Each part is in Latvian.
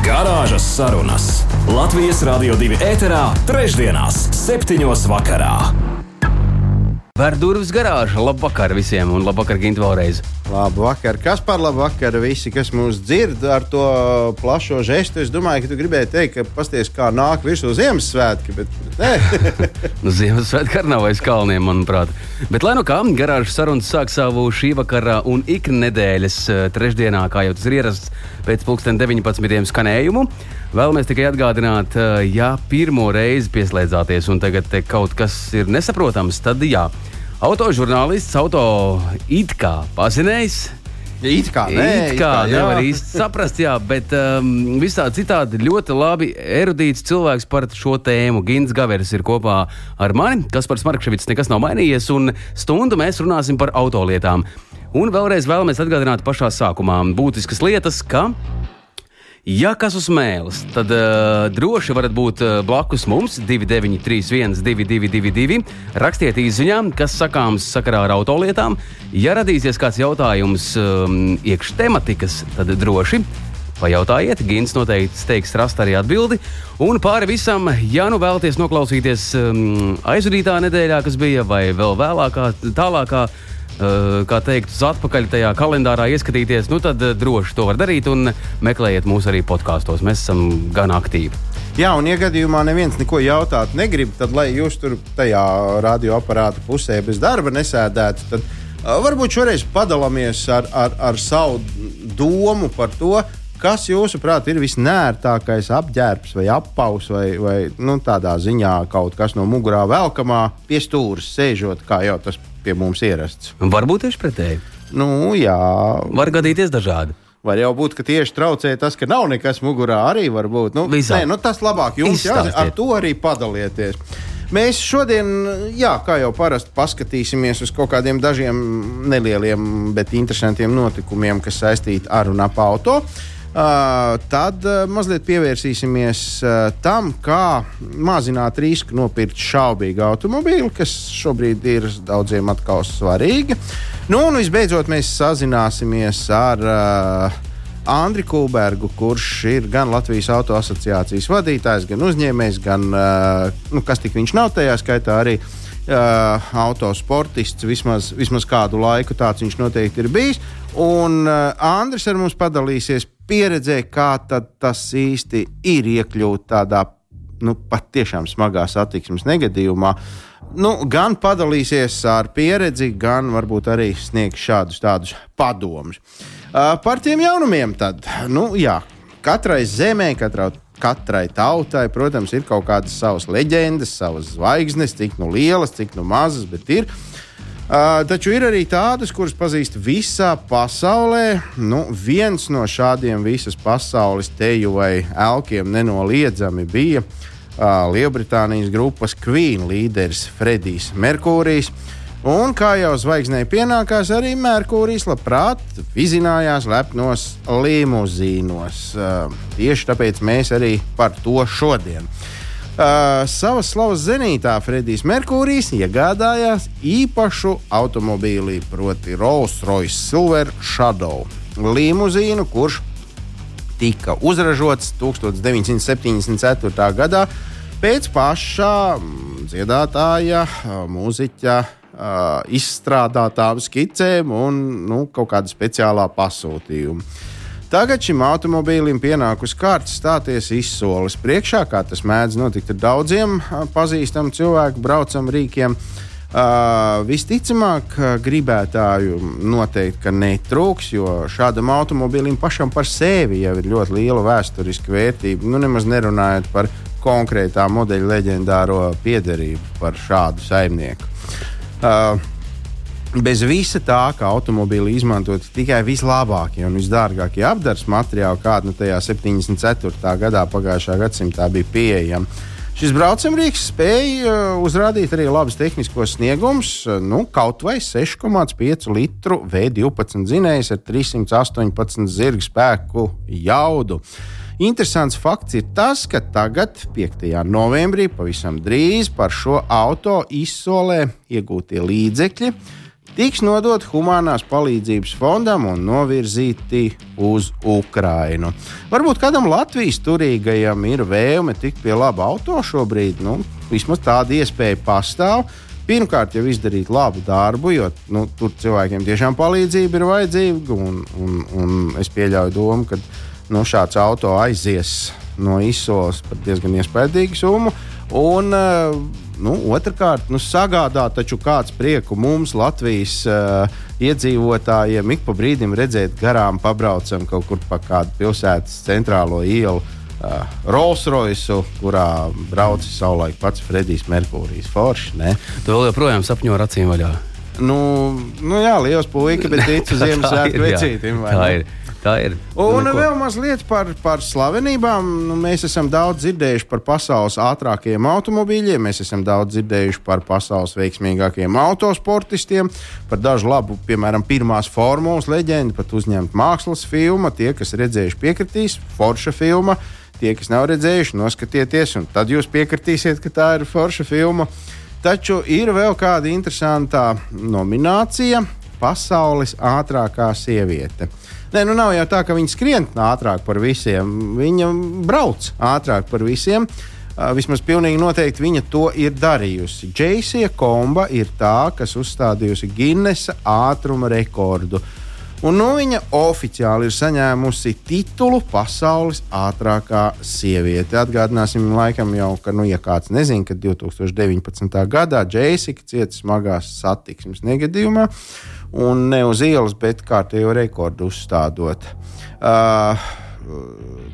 Garāžas sarunas Latvijas Rādio 2 ēterā, trešdienās, septiņos vakarā. Vēr durvis garāžā. Labvakar visiem un labvakar, Gint, vēlreiz. Labvakar, kas par labvakar visi, kas mūs dzird ar to plašo žestu. Es domāju, ka tu gribēji teikt, ka pasties, kā nāk virsū Ziemassvētki, bet, bet nu, Ziemassvētki arī nav aiz kalniem, manuprāt. Bet, lai nu kā, garāžas sarunas sāk savu šī vakara un iknedēļas eh, trešdienā, kā jau tas ir ierasts pēc pulksten 19. skanējumu. Vēlamies tikai atgādināt, eh, ja pirmo reizi pieslēdzāties un tagad kaut kas ir nesaprotams, tad jā. Autožurnālists, auto it kā pazinējis. It kā, nē, it kā, kā nevar īsti saprast, jā, bet um, visā citādi ļoti labi erudīts cilvēks par šo tēmu. Gins Gavers ir kopā ar mani, kas par Smarkševits nekas nav mainījies, un stundu mēs runāsim par autolietām. Un vēlreiz vēlamies atgādināt pašā sākumā būtiskas lietas, ka Ja kas uz mēles, tad uh, droši varat būt uh, blakus mums 2931, 222, rakstiet īsiņā, kas sakāms sakarā ar autolietām. Ja radīsies kāds jautājums um, iekš tematikas, tad droši. Pajautājiet, Gins noteikti teiks rast arī atbildi. Un pāri visam, ja nu vēlaties noklausīties um, aizvadītā nedēļā, kas bija, vai vēl vēlākā, tālākā, Eh, kā teikt, uz atpakaļ tajā kalendārā ieskatīties, nu tad eh, droši to var darīt un meklējiet mūs arī podkāstos. Mēs esam gan aktīvi. Jā, un, ja gadījumā neviens neko jautāt negrib, tad, lai jūs tur tajā radioaparāta pusē bez darba nesēdētu, tad uh, varbūt šoreiz padalāmies ar, ar, ar savu domu par to, kas jūsuprāt ir visnērtākais apģērbs vai apaus vai, vai nu, tādā ziņā kaut kas no mugurā velkamā pie stūres sēžot, kā jau tas pie mums ierasts. Varbūt tieši pretēji. Nu, jā. Var gadīties dažādi. Var jau būt, ka tieši traucē tas, ka nav nekas mugurā. Arī var būt. Nu, Visā. nē, nu, tas labāk jums jāzina. Ar to arī padalieties. Mēs šodien, jā, kā jau parasti, paskatīsimies uz kaut kādiem dažiem nelieliem, bet interesantiem notikumiem, kas saistīti ar un ap auto. Uh, tad uh, mazliet pievērsīsimies uh, tam, kā mazināt risku nopirkt šaubīgu automobīlu, kas šobrīd ir daudziem atkal svarīgi. Nu, un visbeidzot, mēs sazināsimies ar uh, Andriu Kulbergu, kurš ir gan Latvijas Auto asociācijas vadītājs, gan uzņēmējs, gan uh, nu, kas tik viņš nav tajā skaitā arī. Uh, autosportists vismaz, vismaz kādu laiku tāds viņš noteikti ir bijis. Un uh, Andris ar mums padalīsies pieredzē, kā tas īsti ir iekļūt tādā nu, patiešām smagā satiksmes negadījumā. Nu, gan padalīsies ar pieredzi, gan varbūt arī sniegs šādus tādus padomus. Uh, par tiem jaunumiem tad, nu, jā, katrai zemē, katrā, katrai tautai, protams, ir kaut kādas savas leģendas, savas zvaigznes, cik nu lielas, cik nu mazas, bet ir. Uh, taču ir arī tādas, kuras pazīst visā pasaulē. Nu, viens no šādiem visas pasaules teju vai elkiem nenoliedzami bija uh, Lielbritānijas grupas Queen līderis Fredijs Merkūrijs. Un kā jau zvaigznei pienākās, arī Merkūrijs labprāt vizinājās lepnos limuzīnos. Uh, tieši tāpēc mēs arī par to šodien. Uh, savas slavas zenītā Fredijs Merkūrijs iegādājās īpašu automobīli, proti Rolls-Royce Silver Shadow limuzīnu, kurš tika uzražots 1974. gadā pēc pašā dziedātāja, mūziķa izstrādātām skicēm un nu, kaut kāda speciālā pasūtījuma. Tagad šim automobīlim pienākusi kārta stāties izsoles priekšā, kā tas mēdz notikt ar daudziem pazīstamiem cilvēku braucam rīkiem. Uh, visticamāk, gribētāju noteikti netrūks, jo šādam automobīlim pašam par sevi jau ir ļoti liela vēsturiska vērtība. Nu, nemaz nerunājot par konkrētā modeļa leģendāro piederību par šādu saimnieku. Uh, bez visa tā, ka automobīli izmantot tikai vislabākie un visdārgākie apgabals materiāli, kāda nu tajā 74. gadā pagājušā gadsimtā bija pieejama. Šis braucamrīks spēja uh, uzrādīt arī labus tehniskos sniegumus, uh, nu, kaut vai 6,5 litru V12 dzinējs ar 318 zirga spēku jaudu. Interesants fakts ir tas, ka tagad, 5. novembrī, pavisam drīz par šo auto izsolē iegūtie līdzekļi tiks nodot humanās palīdzības fondam un novirzīti uz Ukrajinu. Varbūt kādam Latvijas turīgajam ir vēlme tikt pie laba auto šobrīd. Nu, vismaz tāda iespēja pastāv. Pirmkārt, jau izdarīt labu darbu, jo nu, tur cilvēkiem tiešām palīdzība ir vajadzīga. Un, un, un es pieļauju domu, ka nu, šāds auto aizies no izsoles par diezgan iespaidīgu summu. Un, uh, Nu, Otrakārt, nu, sagādā taču kāds prieku mums, Latvijas uh, iedzīvotājiem, ik pa brīdim redzēt garām, pabraucam kaut kur pa kādu pilsētas centrālo ielu. Uh, Rolls Royce, kurā braucis savulaik pats Fredijs Merkūrijs. Forši, ne? Tu vēl joprojām sapņo ar acīm vaļā. Nu, nu jā, liels puika, bet ticu Ziemassvētku vecītim. Tā ir. Tā ir. Un nu, vēl mazliet par, par slavenībām. Nu, mēs esam daudz dzirdējuši par pasaules ātrākajiem automobīļiem, mēs esam daudz dzirdējuši par pasaules veiksmīgākajiem autosportistiem, par dažu labu, piemēram, pirmās formulas leģendu, pat uzņemt mākslas filmu. Tie, kas redzējuši, piekritīs, forša filma. Tie, kas nav redzējuši, noskatieties, un tad jūs piekritīsiet, ka tā ir forša filma. Taču ir vēl kāda interesanta nominācija - Pasaules ātrākā sieviete. Nē, nu nav jau tā, ka viņi skrien ātrāk par visiem. Viņa brauc ātrāk par visiem. Uh, vismaz pilnīgi noteikti viņa to ir darījusi. Džeisija Komba ir tā, kas uzstādījusi Guinnessa ātruma rekordu. Un nu, viņa oficiāli ir saņēmusi titulu Pasaules ātrākā sieviete. Atgādināsim, laikam jau, ka, nu, ja kāds nezina, ka 2019. gadā Džeisika cieta smagās satiksmes negadījumā un ne uz ielas, bet kārtējo rekordu uzstādot. Uh,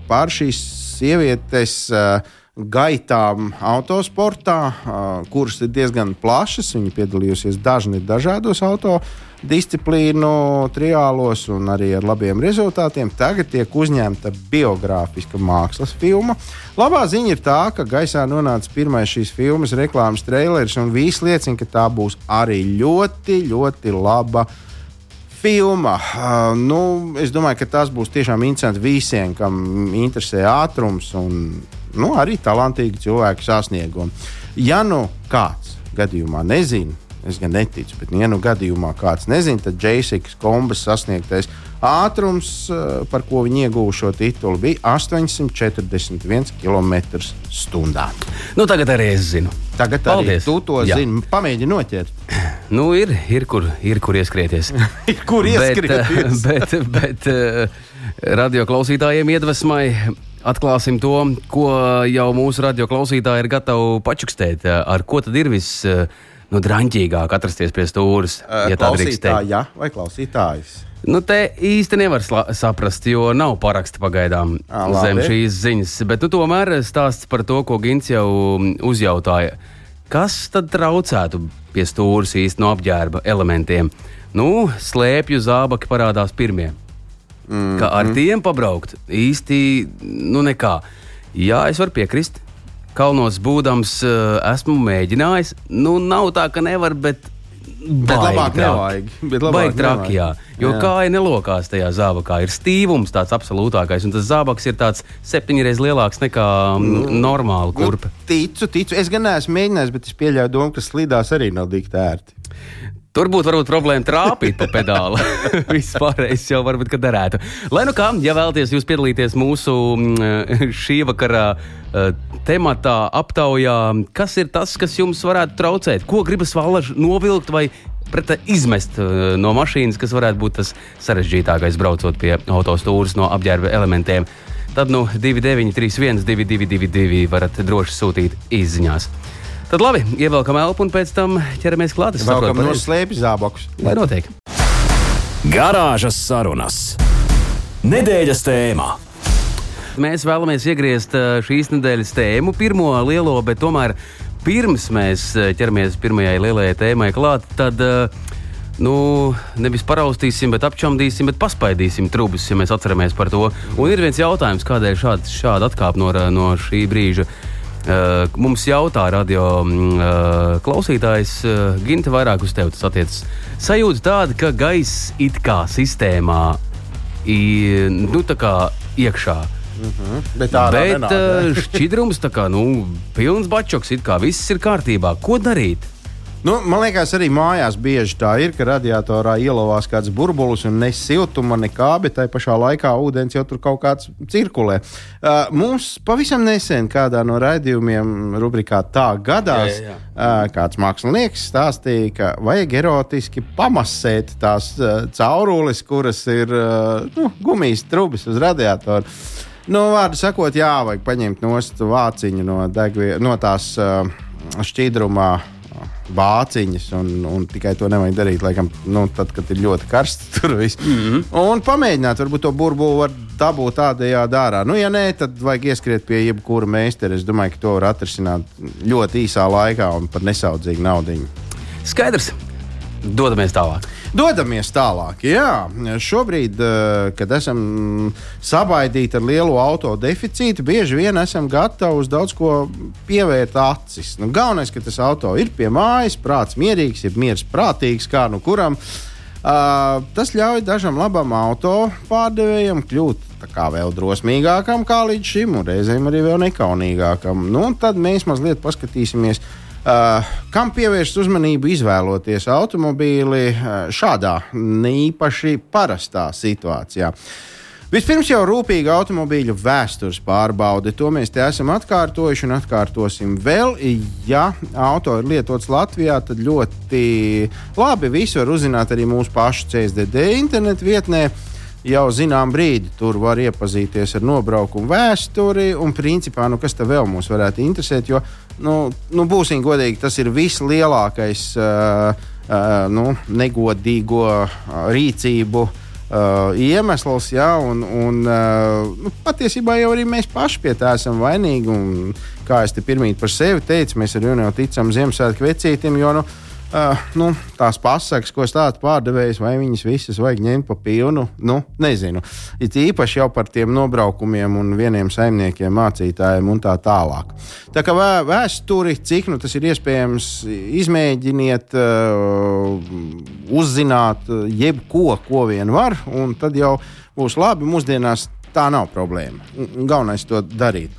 pār šīs sievietes uh, gaitām autosportā, kuras ir diezgan plašas. Viņa piedalījusies dažni dažādos autosportos disciplīnu, triālos un arī ar labiem rezultātiem. Tagad tiek uzņemta biogrāfiska mākslas filma. Labā ziņa ir tā, ka gaisā nonāca pirmais šīs filmas reklāmas traileris, un viss liecina, ka tā būs arī ļoti, ļoti laba filma. Uh, nu, es domāju, ka tas būs tiešām interesanti visiem, kam interesē ātrums un nu, arī talantīgi cilvēku sasniegumi. Ja nu kāds gadījumā nezina, Es gan neticu, bet, ja nu gadījumā kāds nezina, tad Jēzus Kombas sasniegtais ātrums, eh, par ko viņi ieguva šo titulu, bija 841 km/h. Nu, tagad arī es zinu. Tagad Paldies. arī tu to Jā. zini. Pamēģini noķert. Nu, ir, ir, kur, ir kur ieskrieties. ir kur ieskrieties. bet, bet, bet eh, radio klausītājiem iedvesmai atklāsim to, ko jau mūsu radio klausītāji ir gatavi pačukstēt. Ar ko tad ir viss? nu, drāmīgāk atrasties pie stūres. Ja tā drīkst teikt, ja? vai klausītājs? Nu, te īsti nevar saprast, jo nav paraksta pagaidām à, zem šīs ziņas. Bet nu, tomēr stāsts par to, ko Gins jau uzjautāja. Kas tad traucētu pie stūres īsti no apģērba elementiem? Nu, slēpju zābaki parādās pirmie. Mm. Kā ar tiem pabraukt? Īsti nu nekā. Jā, es varu piekrist kalnos būdams, uh, esmu mēģinājis. Nu, nav tā, ka nevar, bet. Bet labāk nevajag. Bet labāk Baigi traki, jā. Jo jā. kāja nelokās tajā zābakā. Ir stīvums tāds absolūtākais, un tas zābaks ir tāds septiņreiz lielāks nekā mm, normāla kurpe. Nu, ticu, ticu. Es gan neesmu mēģinājis, bet es pieļauju domu, ka slīdās arī nav tik ērti. Tur būtu varbūt problēma trāpīt pa pedāli. Viss pārējais jau varbūt derētu. Lai nu kā, ja vēlaties jūs piedalīties mūsu mm, šī vakara uh, tematā, aptaujā, kas ir tas, kas jums varētu traucēt? Ko gribas valaži novilkt vai pret izmest uh, no mašīnas, kas varētu būt tas sarežģītākais braucot pie autostūras no apģērba elementiem? Tad nu 2931, 222, varat droši sūtīt izziņās. Tad labi, ievelkam elpu un pēc tam ķeramies klāt. Es saprotu, ka no slēpjas zābakus. Lai notiek. Garāžas sarunas. Nedēļas tēmā. Mēs vēlamies iegriezt eh, šīs nedēļas tēmu, pirmo lielo, bet tomēr pirms mēs eh, ķeramies pirmajai lielajai tēmai klāt, tad uh, nu, nevis paraustīsim, bet apčamdīsim, bet paspaidīsim trūkus, ja mēs atceramies par to. Un ir viens jautājums, kādēļ šāda, šāda atkāpe no, no šī brīža. Uh, mums jautā radio uh, klausītājs, uh, Ginta, vairāk uz tevi tas attiecas. Sajūta tāda, ka gaisa it kā sistēmā ir nu, iekšā. Mm -hmm. Bet tā Bet uh, šķidrums tā kā nu, pilns bačoks, it kā viss ir kārtībā. Ko darīt? Nu, man liekas, arī mājās bieži tā ir, ka radiatorā ielavās kāds burbulis un ne siltuma, nekā, bet tajā pašā laikā ūdens jau tur kaut kāds cirkulē. Uh, mums pavisam nesen kādā no raidījumiem, rubrikā Tā gadās, jā, jā, jā. Uh, kāds mākslinieks stāstīja, ka vajag erotiski pamasēt tās uh, caurules, kuras ir uh, nu, gumijas trubis uz radiatoru. Nu, vārdu sakot, jā, vajag paņemt no vāciņu no, degvie, no tās uh, šķidrumā bāciņas, un, un tikai to nevajag darīt, laikam, nu, tad, kad ir ļoti karsts. Tur viss. Mm -hmm. Un pamēģināt, varbūt to burbuli var dabūt tādējādi ārā. Nu, ja nē, tad vajag ieskriet pie jebkura meistara. Es domāju, ka to var atrisināt ļoti īsā laikā un par nesaudzīgu naudu. Skaidrs. Dodamies tālāk. Dodamies tālāk. Jā, šobrīd, eh, kad esam sabaidīti ar lielu auto deficītu, bieži vien esam gatavi uz daudz ko pievērt acis. Nu, galvenais, ka tas auto ir pie mājas, prāts mierīgs, ir miers prātīgs, kā nu kuram. Uh, tas ļauj dažam labam auto pārdevējam kļūt vēl drosmīgākam kā līdz šim, un reizēm arī vēl nekaunīgākam. Nu, tad mēs mazliet paskatīsimies uh, Uh, kam pievērst uzmanību, izvēloties automobīli uh, šādā neīpaši parastā situācijā? Vispirms jau rūpīga automobīļu vēstures pārbaude. To mēs te esam atkārtojuši un atkārtosim vēl. Ja auto ir lietots Latvijā, tad ļoti labi visu var uzzināt arī mūsu pašu CSDD internetu vietnē. Uh, jau zinām brīdi tur var iepazīties ar nobraukumu vēsturi un principā, nu, kas te vēl mums varētu interesēt. Jo, nu, nu, būsim godīgi, tas ir vislielākais uh, uh, nu, negodīgo uh, rīcību. Uh, iemesls, ja, un, un uh, nu, patiesībā jau arī mēs paši pie tā esam vainīgi. Un, kā es te pirmie par sevi teicu, mēs ar jums jau ticam Ziemassvētku vecītim, jo nu, uh, Uh, nu, tās pasakas, ko stāsta pārdevējs, vai viņas visas vajag ņemt pa pilnu, nu, nezinu. It īpaši jau par tiem nobraukumiem un vieniem saimniekiem, mācītājiem un tā tālāk. Tā kā vē, vēsturi, cik nu tas ir iespējams, izmēģiniet, uh, uzzināt jebko, ko vien var, un tad jau būs labi. Mūsdienās tā nav problēma. Galvenais to darīt.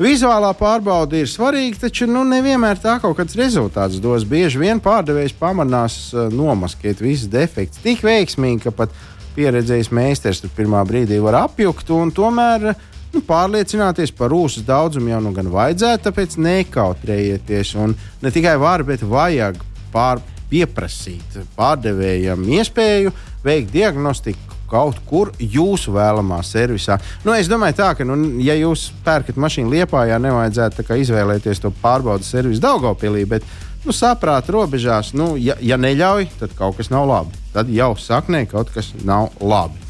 Vizuālā pārbaude ir svarīga, taču nu, nevienmēr tā kaut kāds rezultāts dos. Bieži vien pārdevējs pamanās uh, nomaskēt visus defektus tik veiksmīgi, ka pat pieredzējis meistars tur pirmā brīdī var apjukt un tomēr nu, pārliecināties par ūsas daudzumu jau nu gan vajadzētu, tāpēc nekautrējieties. Un ne tikai var, bet vajag pār, pieprasīt pārdevējam iespēju veikt diagnostiku kaut kur jūsu vēlamā servisā. Nu, es domāju, tā, ka, nu, ja jūs pērkat mašīnu Liepājā, nevajadzētu izvēlēties to pārbaudas servisu Daugopilī, bet nu, saprāta robežās, nu, ja, ja neļauj, tad kaut kas nav labi. Tad jau saknē kaut kas nav labi.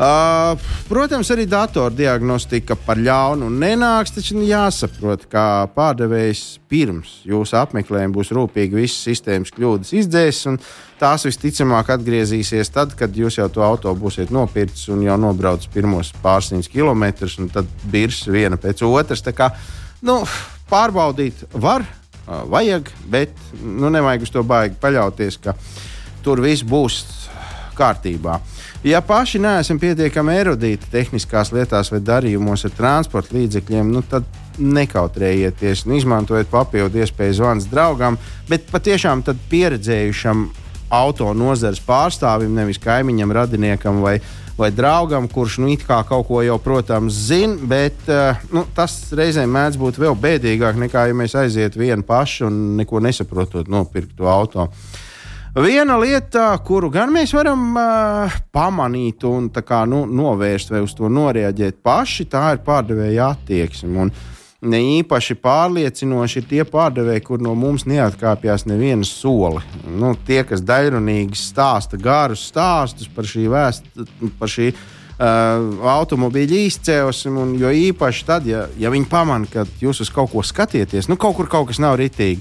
Uh, protams, arī datordiagnostika par ļaunu nenāks, taču jāsaprot, ka pārdevējs pirms jūsu apmeklējuma būs rūpīgi visas sistēmas kļūdas izdzēsis, un tās visticamāk atgriezīsies tad, kad jūs jau to auto būsiet nopircis un jau nobraucis pirmos pārsimtus kilometrus, un tad birs viena pēc otras. Kā, nu, pārbaudīt var, uh, vajag, bet nu, nevajag uz to baigi paļauties, ka tur viss būs kārtībā. Ja paši neesam pietiekami erudīti tehniskās lietās vai darījumos ar transporta līdzekļiem, nu, tad nekautrējieties un izmantojiet papildu iespēju zvanīt draugam, bet patiešām pieredzējušam auto nozares pārstāvim, nevis kaimiņam, radiniekam vai, vai draugam, kurš nu, kaut ko jau, protams, zina, bet uh, nu, tas reizēm mēdz būt vēl bēdīgāk nekā, ja mēs aizietu vieni paši un neko nesaprotot nopirkt to automašīnu. Viena lieta, kuru gan mēs varam uh, pamanīt un kā, nu, novērst vai uz to noreaģēt paši, tā ir pārdevēja attieksme. Un ne īpaši pārliecinoši ir tie pārdevēji, kur no mums neatkāpjas neviena soli. Nu, tie, kas daļrunīgi stāsta garus stāstus par šī vēstures, par šī uh, automobīļa izcelsmi, jo īpaši tad, ja, ja viņi pamana, ka jūs uz kaut ko skatieties, nu kaut kur kaut kas nav ritīgi,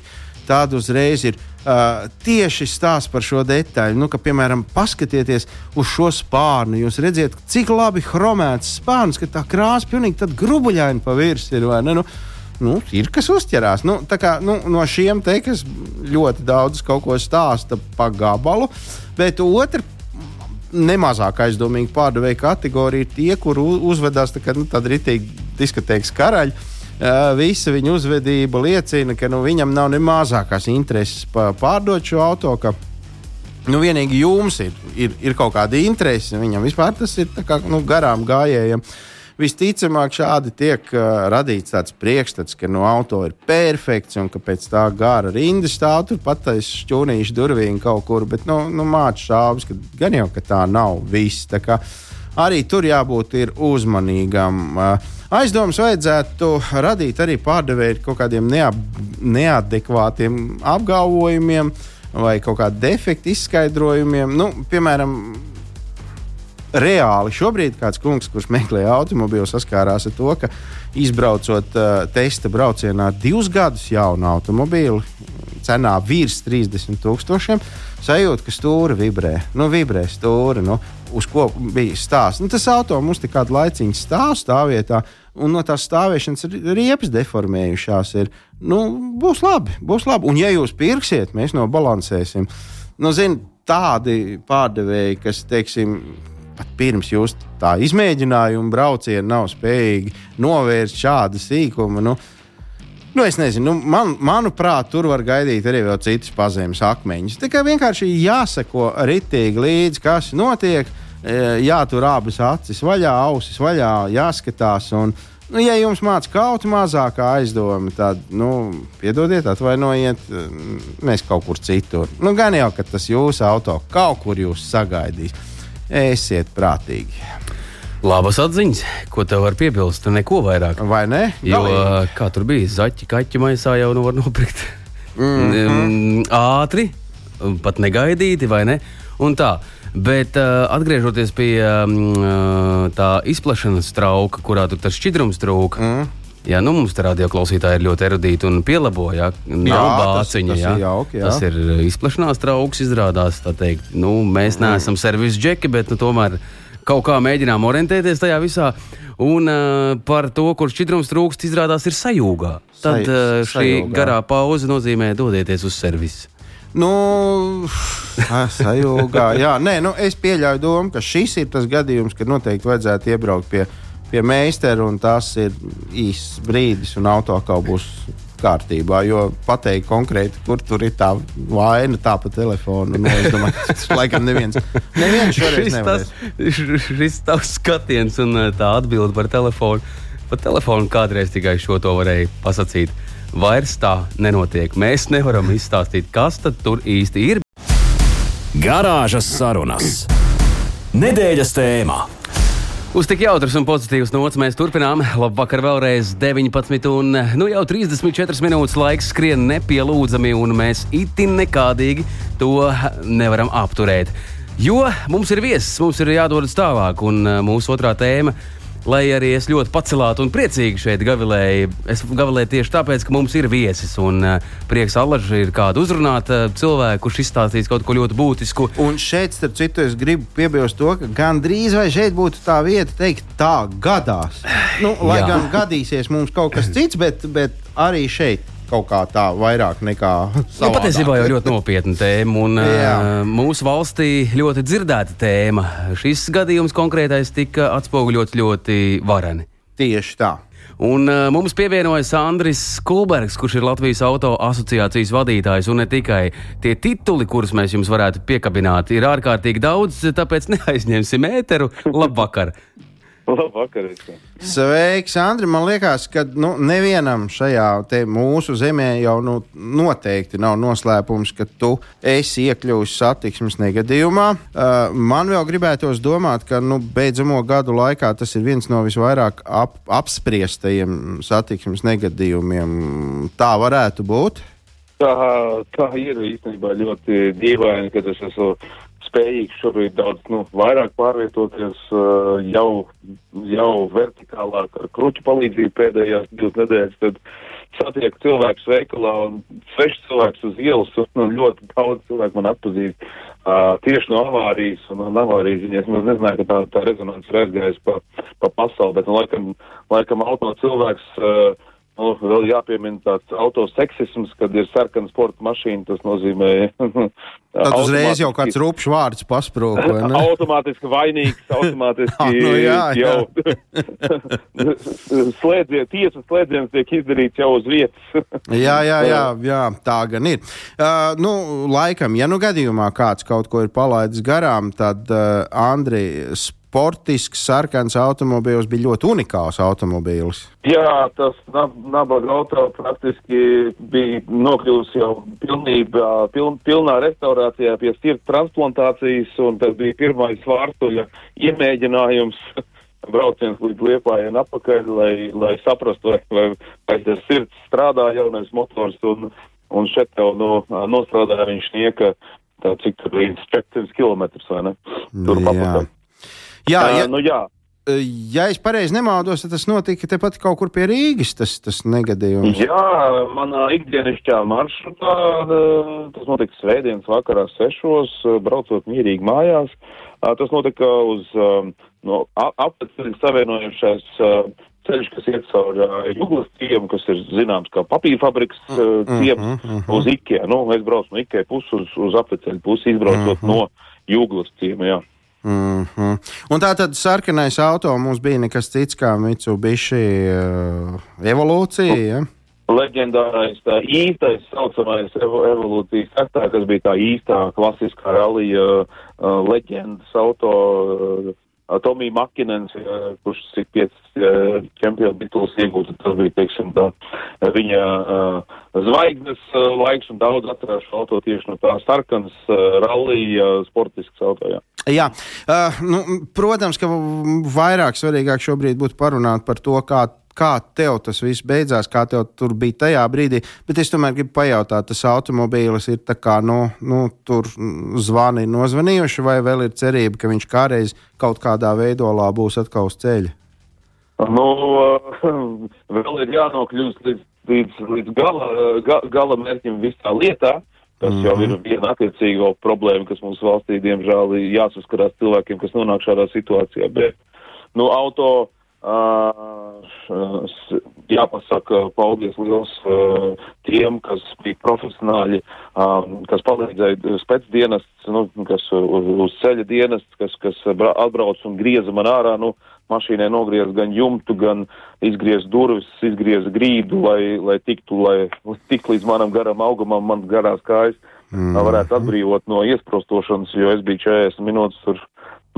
tad uzreiz ir Uh, tieši stāsta par šo detaļu. Nu, ka, piemēram, paskatieties uz šo spārnu. Jūs redzat, cik labi chromēts spārns, ka tā krāsa pilnīgi grubuļaina pa virsmu ir. Nu, nu, ir kas uzķerās. Nu, kā, nu, no šiem te, kas ļoti daudz kaut ko stāsta pa gabalu, bet otra nemazāk aizdomīga pārdevēja kategorija ir tie, kur uzvedās tā kā nu, tāda rītīga diskotēkas karaļa. Visa viņa uzvedība liecina, ka nu, viņam nav ne mazākās intereses pārdot šo auto. Ka, nu, vienīgi jums ir, ir, ir kaut kāda interese, viņam vispār tas ir kā, nu, garām gājējiem. Visticamāk šādi tiek uh, radīts tāds priekšstats, ka no auto ir perfekts un ka pēc tā gara rinda stāv tur pat aiz šķūnīšu durvīm kaut kur. Bet nu, nu, mācīt šaubas, ka gan jau ka tā nav viss. Arī tur jābūt uzmanīgam. Uh, aizdomas vajadzētu radīt arī pārdevēju kaut kādiem neap, neadekvātiem apgalvojumiem vai kaut kādu defektu izskaidrojumiem. Nu, piemēram, reāli šobrīd kāds kungs, kurš meklē automobīlu, saskārās ar to, ka izbraucot uh, testa braucienā divus gadus jaunu automobīlu, cenā virs 30 tūkstošiem, sajūta, ka stūra vibrē. Nu, vibrē stūra, nu, uz ko bija stāsts. Nu, tas auto mums tik kādu laiciņu stāv stāvvietā, un no tās stāvēšanas riepas deformējušās. Ir. Nu, būs labi, būs labi. Un, ja jūs pirksiet, mēs nobalansēsim. Nu, zin, tādi pārdevēji, kas, teiksim, pat pirms jūs tā izmēģinājuma brauciena nav spējīgi novērst šādu sīkumu. Nu, Nu, es nezinu, nu, man, manuprāt, tur var gaidīt arī vēl citas pazemes akmeņus. Kā vienkārši jāseko ritīgi līdzi, kas notiek, e, jātur abas acis vaļā, ausis vaļā, jāskatās. Un, nu, ja jums mācās kaut mazākā aizdoma, tad, nu, piedodiet, atvainojiet, e, mēs kaut kur citur. Nu, gan jau, ka tas jūsu auto kaut kur jūs sagaidīs. Esiet prātīgi. Labas atziņas, ko tev var piebilst, neko vairāk. Vai ne? Jo, Galīgi. kā tur bija, zaķi, kaķi maisā jau nu var nopirkt. Mm -hmm. Ātri, pat negaidīti, vai ne? Un tā. Bet uh, atgriežoties pie uh, tā izplašanas trauka, kurā tur tas šķidrums trūka, mm. Jā, nu mums tādā klausītāji ir ļoti erudīti un pielaboja. Nav bāciņa. Tas, tas, ir jauki, jā. tas ir izplašanās trauks, izrādās. Teikt, nu, mēs mm. neesam servisa džeki, bet nu, tomēr kaut kā mēģinām orientēties tajā visā. Un uh, par to, kur šķidrums trūkst, izrādās ir sajūgā. Tad uh, šī sajūgā. garā pauze nozīmē dodieties uz servisu. Nu, sajūgā, jā, nē, nu, es pieļauju domu, ka šis ir tas gadījums, kad noteikti vajadzētu iebraukt pie pie meistara, un tas ir īsts brīdis, un auto kaut būs kārtībā. Jo pateikt konkrēti, kur tur ir tā vaina, tā pa telefonu. Nu, es domāju, tas laikam neviens, neviens nevarēs. Tas, šis tavs skatiens un uh, tā atbilde par telefonu. Pa telefonu kādreiz tikai šo to varēja pasakīt. Vairs tā nenotiek. Mēs nevaram izstāstīt, kas tur īsti ir. Garāžas sarunas. Nedēļas tēmā. Uz tik jautras un pozitīvas nots mēs turpinām. Labvakar, vēlreiz 19, un nu jau 34 minūtes laiks skrien nepielūdzami, un mēs itin nekādīgi to nevaram apturēt. Jo mums ir viesis, mums ir jādodas tālāk, un mūsu otrā tēma ir lai arī es ļoti pacelātu un priecīgi šeit gavilēju. Es gavilēju tieši tāpēc, ka mums ir viesis un uh, prieks alaži ir kādu uzrunāt uh, cilvēku, kurš izstāstīs kaut ko ļoti būtisku. Un šeit, starp citu, es gribu piebilst to, ka gandrīz vai šeit būtu tā vieta teikt, tā gadās. Nu, lai Jā. gan gadīsies mums kaut kas cits, bet, bet arī šeit kaut kā tā vairāk nekā. Nu, patiesībā jau ļoti nopietna tēma un Jā. mūsu valstī ļoti dzirdēta tēma. Šis gadījums konkrētais tika atspoguļots ļoti vareni. Tieši tā. Un uh, mums pievienojas Andris Kulbergs, kurš ir Latvijas auto asociācijas vadītājs. Un ne tikai tie tituli, kurus mēs jums varētu piekabināt, ir ārkārtīgi daudz, tāpēc neaizņemsim ēteru. Labvakar! Labvakar! Sveiks, Andri! Man liekas, ka nu, nevienam šajā mūsu zemē jau nu, noteikti nav noslēpums, ka tu esi iekļuvis satiksmes negadījumā. Uh, man vēl gribētos domāt, ka nu, beidzamo gadu laikā tas ir viens no visvairāk ap, apspriestajiem satiksmes negadījumiem. Tā varētu būt. Tā, tā ir īstenībā ļoti dīvaini, ka es esmu spējīgs šobrīd daudz nu, vairāk pārvietoties uh, jau, jau vertikālāk ar kruķu palīdzību pēdējās divas nedēļas, tad satieku cilvēkus veikalā un svešs cilvēks uz ielas un, un ļoti daudz cilvēku man atpazīst uh, tieši no avārijas un, un avārijas ziņas. Es nezināju, ka tā, tā rezonance ir aizgājusi pa, pa pasauli, bet nu, laikam, laikam auto cilvēks uh, nu, vēl jāpiemina tāds autoseksisms, kad ir sarkana sporta mašīna. Tas nozīmē. Tad uzreiz jau kāds rupšs vārds pasprūk. automātiski vainīgs, automātiski ah, nu, jā, jā. jau slēdziens, tiesas slēdziens tiek izdarīts jau uz vietas. jā, jā, jā, jā, tā gan ir. Uh, nu, laikam, ja nu gadījumā kāds kaut ko ir palaidis garām, tad uh, Andrijs sportisks, sarkans automobīls bija ļoti unikāls automobīls. Jā, tas nabaga auto praktiski bija nokļuvis jau pilnībā, piln, pilnā restaurācijā pie sirds transplantācijas, un tas bija pirmais vārtuļa iemēģinājums. Brauciens līdz liepājai un atpakaļ, lai, lai saprastu, vai, vai, vai tas sirds strādā jaunais motors, un, un šeit jau no, nostrādāja viņš nieka, tā cik tur līdz 400 km, vai ne? Tur papakaļ. Jā, ja, uh, nu, jā. Ja es pareizi nemaldos, tad tas notika tepat kaut kur pie Rīgas, tas, tas negadījums. Jā, manā ikdienišķā maršrutā tas notika svētdienas vakarā sešos, braucot mierīgi mājās. Tas notika uz no, apceļu savienojušais ceļš, kas iet caur Juglas ciemu, kas ir zināms kā papīra fabriks mm, ciems, mm, mm, uz Ikea. Nu, es braucu no Ikea puses uz, uz apceļu pusi, izbraucot mm, no Juglas ciema, jā. Mm -hmm. Un tā tad sarkanais auto mums bija nekas cits kā Mitsubishi uh, evolūcija. Ja? Leģendārais, tā īstais, saucamais evo, evolūcijas sektā, kas bija tā īstā klasiskā rallija uh, leģendas auto. Uh, Tomija Makinens, kurš cik piecas čempionu tituls iegūta, tas bija, teiksim, tā, viņa uh, zvaigznes uh, laiks un daudz atcerēšu auto tieši no tā sarkanas uh, rallija sportisks auto, jā. Jā, uh, nu, protams, ka vairāk svarīgāk šobrīd būtu parunāt par to, kā kā tev tas viss beidzās, kā tev tur bija tajā brīdī. Bet es tomēr gribu pajautāt, tas automobīlis ir tā kā, nu, nu tur zvani nozvanījuši, vai vēl ir cerība, ka viņš kādreiz kaut kādā veidolā būs atkal uz ceļa? Nu, vēl ir jānokļūst līdz, līdz, līdz gala, ga, gala mērķim visā lietā. Tas jau ir mhm. viena attiecīga problēma, kas mums valstī, diemžēl, jāsaskarās cilvēkiem, kas nonāk šādā situācijā. Bet, nu, auto Uh, jāpasaka paldies liels uh, tiem, kas bija profesionāļi, um, kas palīdzēja spēcdienests, nu, kas uz, uz ceļa dienests, kas, kas atbrauc un grieza man ārā, nu, mašīnai nogriez gan jumtu, gan izgriez durvis, izgriez grīdu, lai, lai tiktu, lai tik līdz manam garam augumam, man garās kājas, mm. varētu atbrīvot no iesprostošanas, jo es biju 40 minūtes tur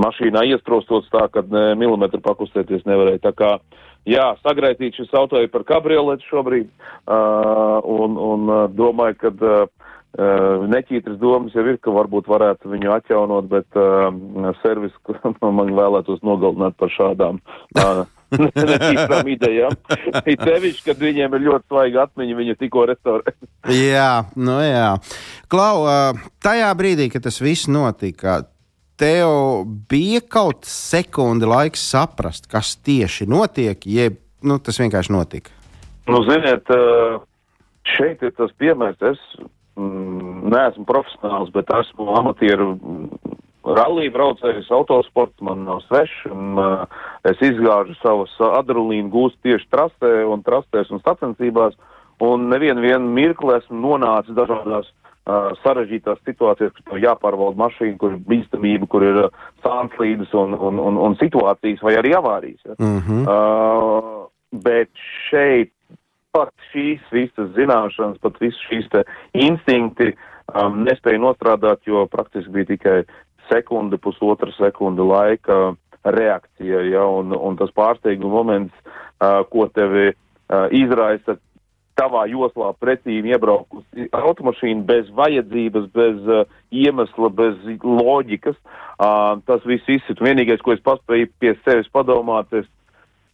mašīnā iesprostots tā, ka ne, milimetru pakustēties nevarēja. Tā kā, jā, sagraitīt šis auto ir par kabrioletu šobrīd, uh, un, un domāju, ka uh, neķītras domas jau ir, ka varbūt varētu viņu atjaunot, bet uh, servis man vēlētos nogalināt par šādām. Uh, netīrām idejām. Ir sevišķi, kad viņiem ir ļoti svaiga atmiņa, viņu tikko restaurē. jā, nu jā. Klau, tajā brīdī, kad tas viss notika, tev bija kaut sekundi laiks saprast, kas tieši notiek, jeb nu, tas vienkārši notika? Nu, ziniet, šeit ir tas piemērs. Es mm, neesmu profesionāls, bet esmu amatieru mm, rallija braucējs, autosports man nav svešs. Uh, es izgāžu savus adrenalīnu gūstu tieši trasē un trastēs un sacensībās. Un nevienu mirkli esmu nonācis dažādās sarežģītās situācijas, kur jāpārvalda mašīna, kur ir bīstamība, kur ir sānslīdes un, un, un, un situācijas vai arī avārijas. Ja? Mm -hmm. uh, bet šeit pat šīs visas zināšanas, pat visas šīs instinkti um, nespēja nostrādāt, jo praktiski bija tikai sekunde, pusotra sekunde laika reakcija, ja? un, un tas pārsteiguma moments, uh, ko tevi uh, izraisa tavā joslā pretīm iebraukusi automašīna bez vajadzības, bez uh, iemesla, bez loģikas. Uh, tas viss izsit. Vienīgais, ko es paspēju pie sevis padomāt, es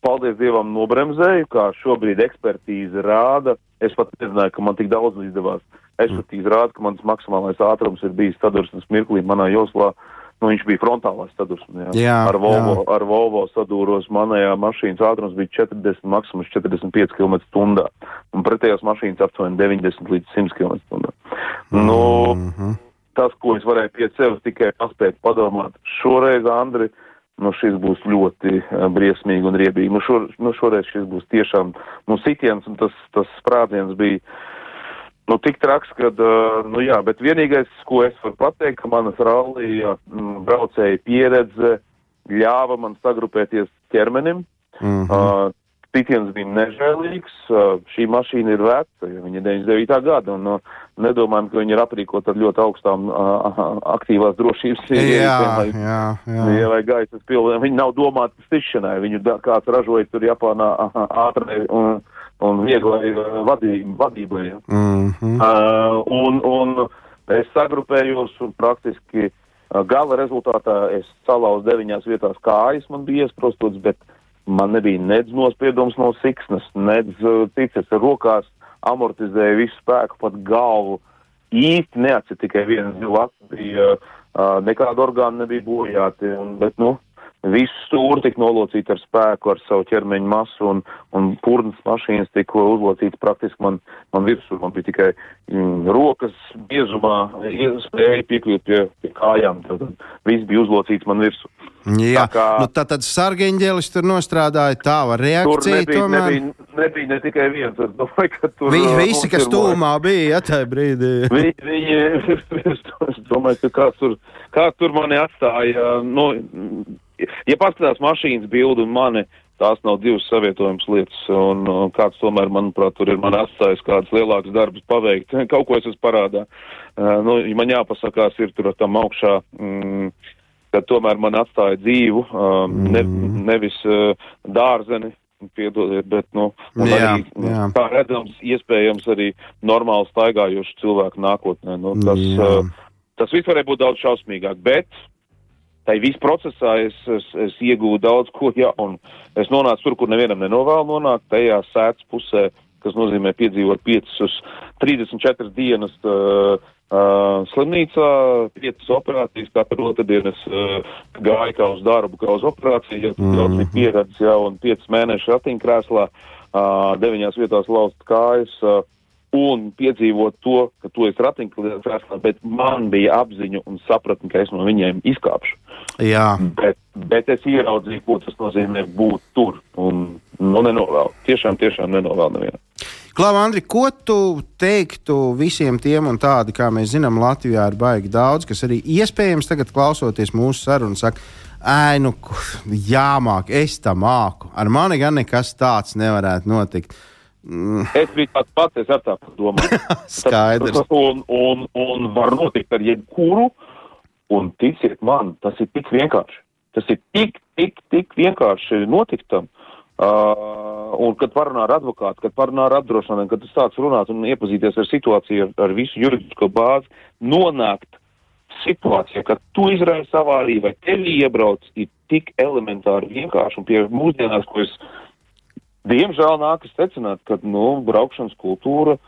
paldies Dievam nobremzēju, kā šobrīd ekspertīze rāda. Es pat nezināju, ka man tik daudz izdevās. Ekspertīze rāda, ka mans maksimālais ātrums ir bijis sadursmes mirklī manā joslā. Uh, Nu, viņš bija frontālās sadursmē. Ar, Volvo, ar Volvo sadūros manējā mašīnas ātrums bija 40, maksimums 45 km/h. Un pretējās mašīnas aptuveni 90 līdz 100 km/h. Mm -hmm. nu, tas, ko es varēju pie sevis tikai paspēt padomāt, šoreiz, Andri, nu, šis būs ļoti uh, briesmīgi un riebīgi. Nu, šor, nu, šoreiz šis būs tiešām nu, sitiens, un tas, tas sprādziens bija nu, tik traks, ka, uh, nu jā, bet vienīgais, ko es varu pateikt, ka manas rallija mm, braucēja pieredze ļāva man sagrupēties ķermenim. Mm -hmm. uh, Pitiens bija nežēlīgs, uh, šī mašīna ir veca, jo viņa ir 99. gada, un uh, nedomājam, ka viņa ir aprīkota ar ļoti augstām uh, aktīvās drošības ierīcēm vai, jā, jā. vai gaisas pilniem. Viņa nav domāta stišanai, viņu kāds ražoja tur Japānā ātrai un, un vieglai vadībai. vadībai ja. mm -hmm. uh, un, un es sagrupējos praktiski uh, gala rezultātā es salauzu deviņās vietās kājas, man bija iesprostots, bet man nebija nedz nospiedums no siksnas, nedz uh, ar rokās amortizēju visu spēku, pat galvu. Īsti neatcīt tikai viens zilaks, bija uh, nekāda orgāna nebija bojāti, un, bet, nu, visu stūri tika nolocīti ar spēku, ar savu ķermeņa masu, un, un purnas mašīnas tika uzlocītas praktiski man, man virsū. Man bija tikai mm, rokas biezumā, iespēja piekļūt pie, pie kājām, tad viss bija uzlocīts man virsū. Jā, tā, kā, nu, tā tad sargeņģelis tur nostrādāja tāva reakcija. Tur nebija, tomēr... nebija, nebija ne tikai viens. Es domāju, ka tur Vi, visi, kas tūmā bija, ja tajā brīdī. Vi, viņi, es domāju, ka kāds tur, kāds tur mani atstāja. Nu, ja paskatās mašīnas bildi un mani, tās nav divas savietojums lietas, un, un kāds tomēr, manuprāt, tur ir man atstājis kāds lielāks darbs paveikt. Kaut ko es esmu parādā. Uh, nu, man jāpasakās, ir tur tam augšā. Mm, kad tomēr man atstāja dzīvu, um, ne, mm. nevis uh, dārzeni, piedodiet, bet, nu, jā, arī, jā. kā redzams, iespējams arī normāli staigājošu cilvēku nākotnē. Nu, tas, uh, tas viss varēja būt daudz šausmīgāk, bet tai viss procesā es, es, es iegūstu daudz ko jaunu. Es nonācu tur, kur nevienam nenovēlu nonākt, tajā sēdz pusē, kas nozīmē piedzīvot 5 uz 34 dienas uh, uh, slimnīcā, 5 operācijas, katru otrdienu es uh, gāju kā uz darbu, kā uz operāciju, ja mm -hmm. bija pieredze jau un 5 mēneši ratiņkrēslā, uh, 9 vietās lauzt kājas. Uh, un piedzīvot to, ka tu esi ratiņkrēslā, bet man bija apziņa un sapratne, ka es no viņiem izkāpšu. Jā. Bet, bet es ieraudzīju, ko tas nozīmē būt tur. Un nu, nenovēlu. Tiešām, tiešām nenovēlu nevienam. Klau, Andri, ko tu teiktu visiem tiem un tādi, kā mēs zinām, Latvijā ir baigi daudz, kas arī iespējams tagad klausoties mūsu sarunu, saka, Ai, nu, jāmāk, es tam māku. Ar mani gan nekas tāds nevarētu notikt. Mm. Es biju tāds pats, es ar tādu domāju. Skaidrs. Un, un, un var notikt ar jebkuru, un ticiet man, tas ir tik vienkārši. Tas ir tik, tik, tik vienkārši notiktam. Uh, un kad parunā ar advokātu, kad parunā ar apdrošinājumu, kad tu sāc runāt un iepazīties ar situāciju, ar, ar visu juridisko bāzi, nonākt situācijā, kad tu izraisi avāriju vai tevi iebrauc, ir tik elementāri vienkārši. Un pie mūsdienās, ko es Diemžēl nākas secināt, ka nu, braukšanas kultūra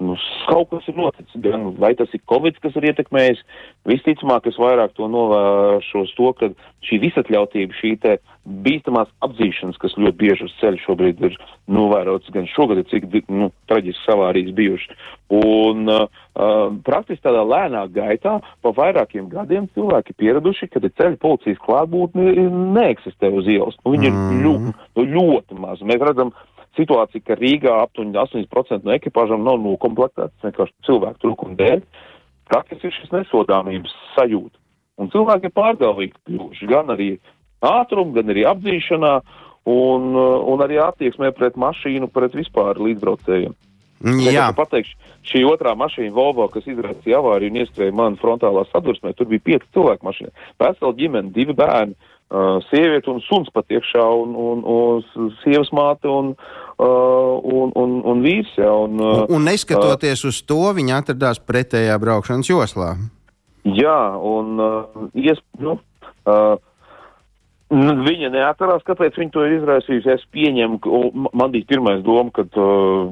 nu, kaut kas ir noticis. Gan vai tas ir Covid, kas ir ietekmējis, visticamāk, es vairāk to novēršos to, ka šī visatļautība, šī te bīstamās apzīšanas, kas ļoti bieži uz ceļa šobrīd ir novērots gan šogad, cik nu, traģiski savārijas bijuši. Un uh, uh, praktiski tādā lēnā gaitā pa vairākiem gadiem cilvēki pieraduši, ka ceļa policijas klātbūtne neeksistē uz ielas. Nu, viņi mm. ir ļoti, nu, ļoti maz. Mēs redzam, situācija, ka Rīgā aptuveni 80% no ekipāžām nav nokomplektētas vienkārši cilvēku trūkuma dēļ. Praktiski ir šis nesodāmības sajūta. Un cilvēki ir pārgalvīgi kļuvuši gan arī ātrumu, gan arī apdzīšanā, un, un arī attieksmē pret mašīnu, pret vispār līdzbraucējiem. Jā, pateikšu, šī otrā mašīna, Volvo, kas izraisīja avāriju un iestrēja man frontālā sadursmē, tur bija pieci cilvēki mašīnā. Vesela ģimene, divi bērni, uh, sieviete un suns pat iekšā, un, un, un sievas māte un, uh, un, un, un vīrs. Ja, un, uh, un, un neskatoties uh, uz to, viņi atradās pretējā braukšanas joslā. Jā, un uh, ies, nu, uh, viņa neatcerās, kāpēc viņa to ir izraisījusi. Es pieņemu, ka man bija pirmais doma, kad, uh,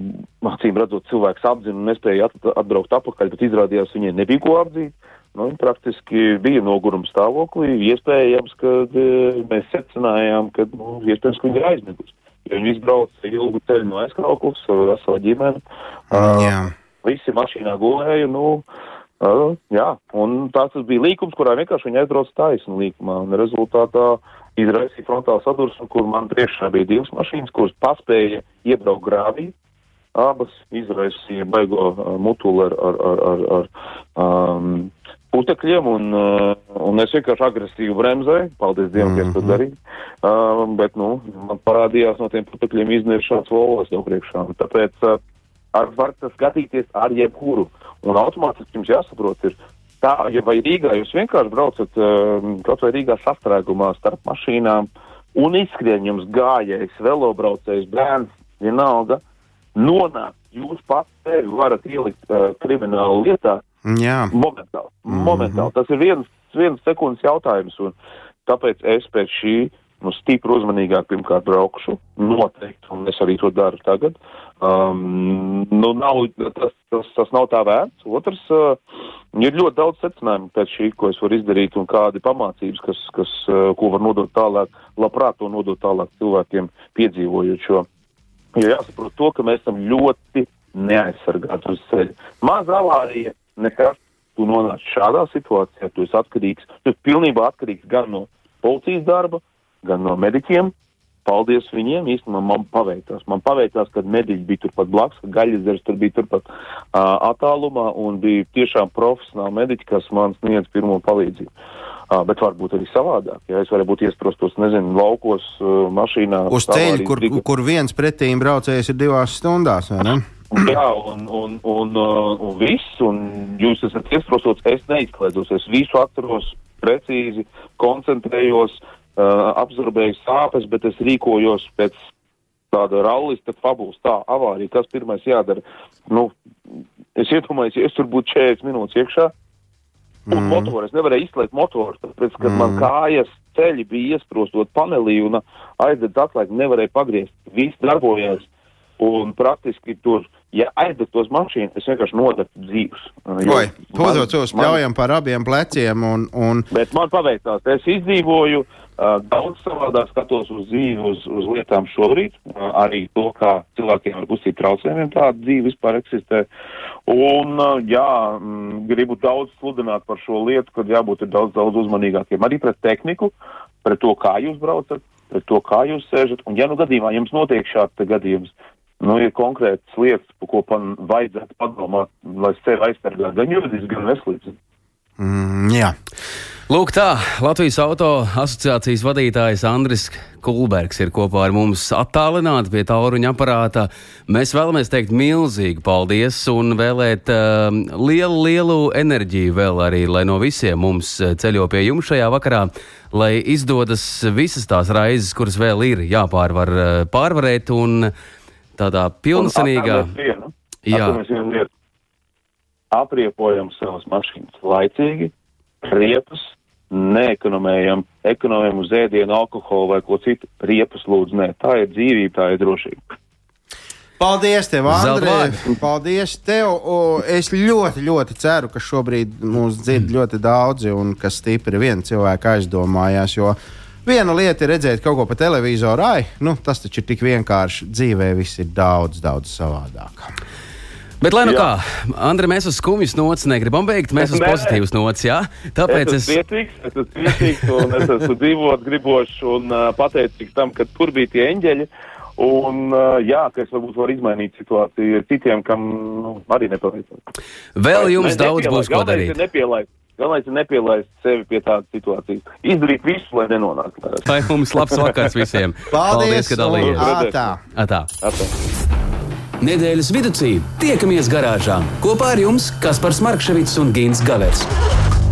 acīm redzot, cilvēks apzina un nespēja at atbraukt atpakaļ, bet izrādījās viņai nebija ko apdzīt. Nu, praktiski bija noguruma stāvoklī. Iespējams, ka uh, mēs secinājām, ka, nu, iespējams, ka viņa ir aizmigusi. Jo viņa izbrauca ilgu ceļu no aizkrauklas, vesela ģimene. Uh, Jā. Visi mašīnā gulēja, nu, Uh, jā, un tas bija līkums, kurā vienkārši viņi aizbrauca taisnu līkumā, un rezultātā izraisīja frontālu sadursmi, kur man priekšā bija divas mašīnas, kuras paspēja iebraukt grāvī. Abas izraisīja baigo uh, mutuli ar, ar, ar, ar, ar um, putekļiem, un, uh, un es vienkārši agresīvi bremzēju. Paldies Dievam, ka mm -hmm. es to darīju. Uh, bet, nu, man parādījās no tiem putekļiem iznīrt šāds volos jau priekšā. Tāpēc uh, ar var skatīties ar jebkuru. Un automātiski jums jāsaprot, ir tā, ja vai Rīgā jūs vienkārši braucat uh, kaut vai Rīgā sastrēgumā starp mašīnām un izskrien jums gājējs, velobraucējs, bērns, vienalga, nonākt, jūs pats sevi varat ielikt uh, kriminālu lietā, Jā. Momentāli. Mm -hmm. Momentāli. Tas ir viens, viens sekundes jautājums, un tāpēc es pēc šī nu, stipri uzmanīgāk pirmkārt braukšu, noteikti, un es arī to daru tagad. Um, nu, nav, tas, tas, tas nav tā vērts. Otrs, uh, ir ļoti daudz secinājumu pēc šī, ko es varu izdarīt, un kādi pamācības, kas, kas, uh, ko var nodot tālāk, labprāt to nodot tālāk cilvēkiem piedzīvojot šo. Jo jāsaprot to, ka mēs esam ļoti neaizsargāti uz ceļa. Maza avārija nekas. Tu nonāc šādā situācijā, tu esi atkarīgs, tu esi pilnībā atkarīgs gan no policijas darba, gan no mediķiem. Paldies viņiem, īstenībā man paveicās. Man paveicās, kad mediķi bija turpat blakus, ka gaļasdars tur bija turpat uh, attālumā un bija tiešām profesionāli mediķi, kas man sniedz pirmo palīdzību. Uh, bet varbūt arī savādāk. Ja es varētu būt iesprostos, nezinu, laukos, uh, mašīnā. Uz ceļa, kur, kur viens pretīm braucējs ir divās stundās, vai ne? Jā, un, un, un, uh, un viss, un jūs esat iesprostots, es neizklaidos, es visu atceros precīzi, koncentrējos, uh, absorbēju sāpes, bet es rīkojos pēc tāda rallista fabulas, tā avārija, kas pirmais jādara. Nu, es iedomājos, ja es tur būtu 40 minūtes iekšā, un mm. motoru, es nevarēju izslēgt motoru, tāpēc, kad mm. man kājas ceļi bija iesprostot panelī un aizdedz atlaidi, nevarēja pagriezt. Viss darbojās. Un praktiski tur, ja aizdegtos mašīnu, es vienkārši nodegu dzīves. Oi, podotos pļaujam par abiem pleciem. Un, un... Bet man paveicās, es izdzīvoju, uh, daudz savādāk skatos uz dzīvi, uz, uz lietām šobrīd, uh, arī to, kā cilvēkiem ar kustību traucējumiem tāda dzīve vispār eksistē. Un, uh, jā, m, gribu daudz sludināt par šo lietu, kad jābūt daudz, daudz uzmanīgākiem arī pret tehniku, pret to, kā jūs braucat, pret to, kā jūs sēžat. Un, ja nu gadījumā jums notiek šāds gadījums, nu, ir konkrētas lietas, par ko man vajadzētu padomāt, lai sevi aizsargātu gan juridiski, gan veselīgi. Mm, jā. Lūk, tā Latvijas auto asociācijas vadītājs Andris Kulbergs ir kopā ar mums attālināti pie tāluņa aparāta. Mēs vēlamies teikt milzīgu paldies un vēlēt uh, lielu, lielu enerģiju vēl arī, lai no visiem mums ceļo pie jums šajā vakarā, lai izdodas visas tās raizes, kuras vēl ir jāpārvar, pārvarēt un uh, tādā pilnsenīgā. Jā, apriepojam savas mašīnas laicīgi, riepas, neekonomējam, ekonomējam uz ēdienu, alkoholu vai ko citu. Riepas lūdzu, nē, tā ir dzīvība, tā ir drošība. Paldies, tev, Andrej! Paldies tev! Es ļoti, ļoti ceru, ka šobrīd mūs dzird ļoti daudzi un ka stipri viena cilvēka aizdomājās. Jo Viena lieta ir redzēt kaut ko pa televizoru, ai, nu, tas taču ir tik vienkārši. Dzīvē viss ir daudz, daudz savādāk. Bet, lai nu jā. kā, Andri, mēs uz skumjas nots negribam beigt, mēs uz pozitīvas nots, jā? Tāpēc es. Es esmu priecīgs, es esmu priecīgs un es esmu dzīvot gribošs un uh, pateicīgs tam, ka tur bija tie eņģeļi. Un, jā, ka es varbūt varu izmainīt situāciju citiem, kam nu, arī nepaveicās. Vēl jums daudz būs ko darīt. Nepielaist. Galvenais ir nepielaist sevi pie tādas situācijas. Izdarīt visu, lai nenonāktu. Lai mums labs vakars visiem. Paldies, Paldies ka dalījāties. Atā. Atā. Atā. Nedēļas vidū tiekamies garāžā kopā ar jums Kaspars Markevits un Gins Gavers